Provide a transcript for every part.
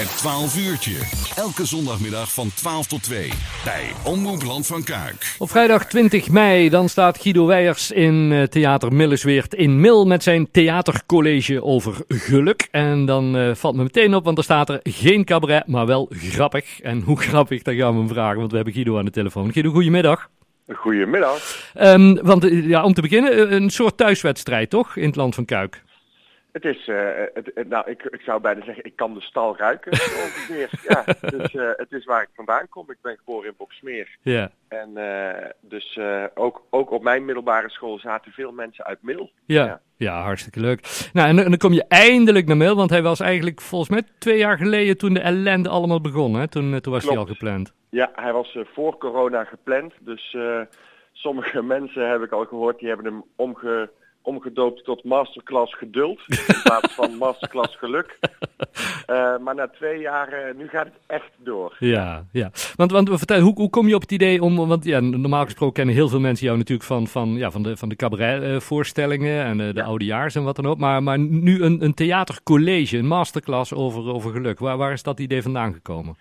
Het 12 uurtje. Elke zondagmiddag van 12 tot 2. Bij Omroep Land van Kuik. Op vrijdag 20 mei dan staat Guido Weijers in uh, Theater Millesweert in Mil met zijn theatercollege over geluk. En dan uh, valt me meteen op, want er staat er geen cabaret, maar wel grappig. En hoe grappig, dat gaan we hem vragen, want we hebben Guido aan de telefoon. Guido, goedemiddag. Goedemiddag. Um, want ja, om te beginnen, een soort thuiswedstrijd toch, in het land van Kuik? Het is, uh, het, het, nou, ik, ik zou bijna zeggen, ik kan de stal ruiken ongeveer. ja, dus uh, het is waar ik vandaan kom. Ik ben geboren in Boksmeer. Ja. En uh, dus ook, ook op mijn middelbare school zaten veel mensen uit Mil. Ja, ja. ja hartstikke leuk. Nou, en, en, dan kom je eindelijk naar Mil, want hij was eigenlijk volgens mij twee jaar geleden toen de ellende allemaal begon. Hè? Toen, toen was Klopt. hij al gepland. Ja, hij was voor corona gepland. Dus sommige mensen heb ik al gehoord, die hebben hem omge omgedoopt tot masterclass geduld in plaats van masterclass geluk. Uh, maar na twee jaar, uh, nu gaat het echt door. Ja, ja. Want, want vertel, hoe, hoe kom je op het idee om, want ja, normaal gesproken kennen heel veel mensen jou natuurlijk van, van, ja, van de, van de cabaretvoorstellingen en uh, de ja. oudejaars en wat dan ook. Maar, maar nu een, een theatercollege, een masterclass over, over geluk. Waar, waar is dat idee vandaan gekomen?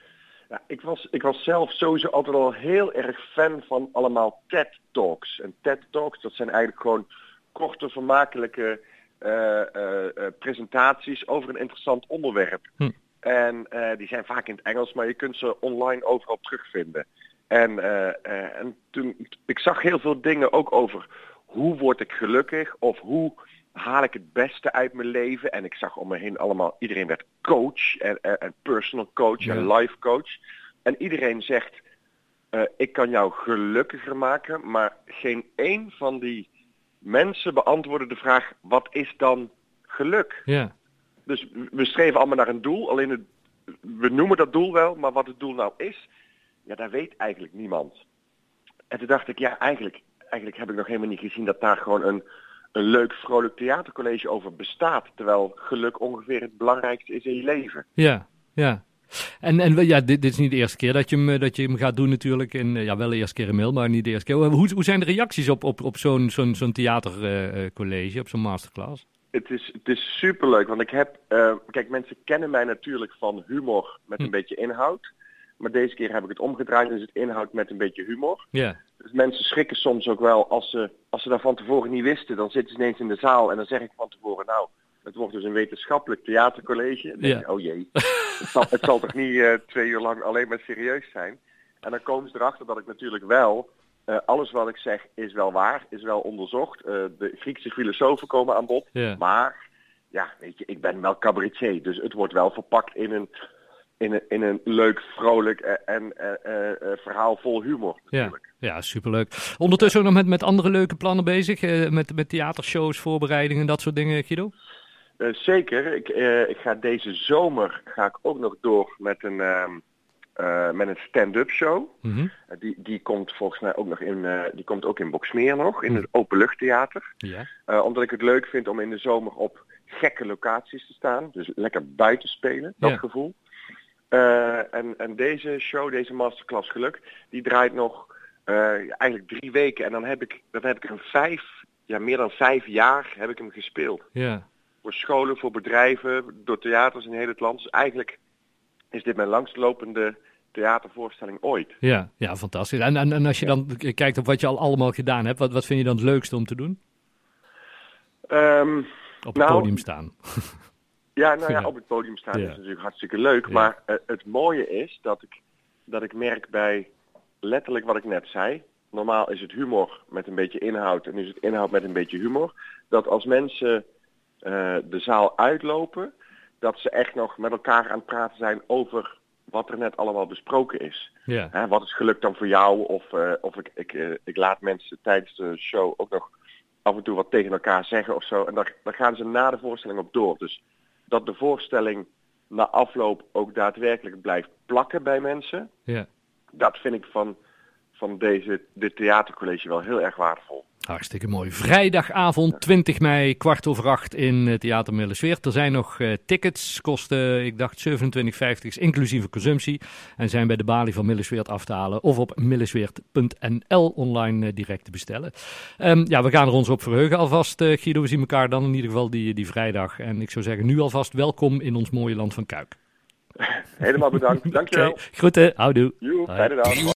Ja, ik, was, ik was zelf sowieso altijd al heel erg fan van allemaal TED-talks. En TED-talks, dat zijn eigenlijk gewoon korte, vermakelijke uh, uh, uh, presentaties over een interessant onderwerp. Hm. En die zijn vaak in het Engels, maar je kunt ze online overal terugvinden. En, en toen, ik zag heel veel dingen ook over hoe word ik gelukkig of hoe haal ik het beste uit mijn leven. En ik zag om me heen allemaal, iedereen werd coach en, en, en personal coach Ja. en life coach. En iedereen zegt, ik kan jou gelukkiger maken, maar geen één van die mensen beantwoorden de vraag, wat is dan geluk? Ja. Dus we streven allemaal naar een doel, alleen het, we noemen dat doel wel, maar wat het doel nou is, ja, daar weet eigenlijk niemand. En toen dacht ik, ja, eigenlijk, eigenlijk heb ik nog helemaal niet gezien dat daar gewoon een, een leuk, vrolijk theatercollege over bestaat. Terwijl geluk ongeveer het belangrijkste is in je leven. Ja, ja. En, en ja, dit, dit is niet de eerste keer dat je hem, dat je hem gaat doen natuurlijk. En, ja, wel de eerste keer een mail, maar niet de eerste keer. Hoe, hoe zijn de reacties op, op, op zo'n zo'n zo'n theatercollege, op zo'n masterclass? Het is, het is superleuk, want ik heb... Uh, kijk, mensen kennen mij natuurlijk van humor met een hm. beetje inhoud. Maar deze keer heb ik het omgedraaid is het inhoud met een beetje humor. Ja. Dus mensen schrikken soms ook wel als ze, als ze dat van tevoren niet wisten. Dan zitten ze ineens in de zaal en dan zeg ik van tevoren... nou, het wordt dus een wetenschappelijk theatercollege. Dan denk Ja. je, oh jee, het zal, het zal toch niet uh, twee uur lang alleen maar serieus zijn. En dan komen ze erachter dat ik natuurlijk wel, uh, alles wat ik zeg is wel waar, is wel onderzocht. Uh, de Griekse filosofen komen aan bod. Ja. Maar, ja, weet je, ik ben wel cabaretier. Dus het wordt wel verpakt in een, in een, in een leuk, vrolijk en verhaal vol humor Ja, natuurlijk. ja superleuk. Ondertussen ook nog met, met andere leuke plannen bezig. eh, met, met theatershows, voorbereidingen, dat soort dingen, Guido? Uh, zeker. Ik, uh, ik ga deze zomer ga ik ook nog door met een, uh, met een stand-up show. Mm -hmm. die, die komt volgens mij ook nog in, die komt ook in Boksmeer nog, in het openluchttheater. Ja. omdat ik het leuk vind om in de zomer op gekke locaties te staan. Dus lekker buiten spelen, dat gevoel. en, en deze show, deze masterclass geluk, die draait nog eigenlijk drie weken. En dan heb ik, dan heb ik een vijf, ja meer dan vijf jaar heb ik hem gespeeld Ja. Voor scholen, voor bedrijven, door theaters in heel het land. Dus eigenlijk is dit mijn langstlopende theatervoorstelling ooit. Ja, ja, fantastisch. En, en, en als je dan kijkt op wat je al allemaal gedaan hebt, wat, wat vind je dan het leukste om te doen? Um, Op het nou, podium staan. Ja, nou ja, op het podium staan Ja. is natuurlijk hartstikke leuk. Ja. Maar uh, het mooie is dat ik, dat ik merk bij letterlijk wat ik net zei. Normaal is het humor met een beetje inhoud en is het inhoud met een beetje humor. Dat als mensen de zaal uitlopen, dat ze echt nog met elkaar aan het praten zijn over wat er net allemaal besproken is. Ja. Hè, wat is geluk dan voor jou? Of, uh, of ik, ik, uh, ik laat mensen tijdens de show ook nog af en toe wat tegen elkaar zeggen of zo. En daar, daar gaan ze na de voorstelling op door. Dus dat de voorstelling na afloop ook daadwerkelijk blijft plakken bij mensen. Ja. Dat vind ik van, van deze, dit theatercollege wel heel erg waardevol. Hartstikke mooi. Vrijdagavond 20 mei, kwart over acht in uh, Theater Millesweert. Er zijn nog uh, tickets, kosten ik dacht 27,50 is inclusieve consumptie. En zijn bij de balie van Millesweert af te halen of op millesweert.nl online uh, direct te bestellen. Um, ja, we gaan er ons op verheugen alvast, Guido. We zien elkaar dan in ieder geval die, die vrijdag. En ik zou zeggen, nu alvast welkom in ons mooie land van Kuik. Helemaal bedankt. Dankjewel. Oké, groeten, houdoe. Joe, fijne dag.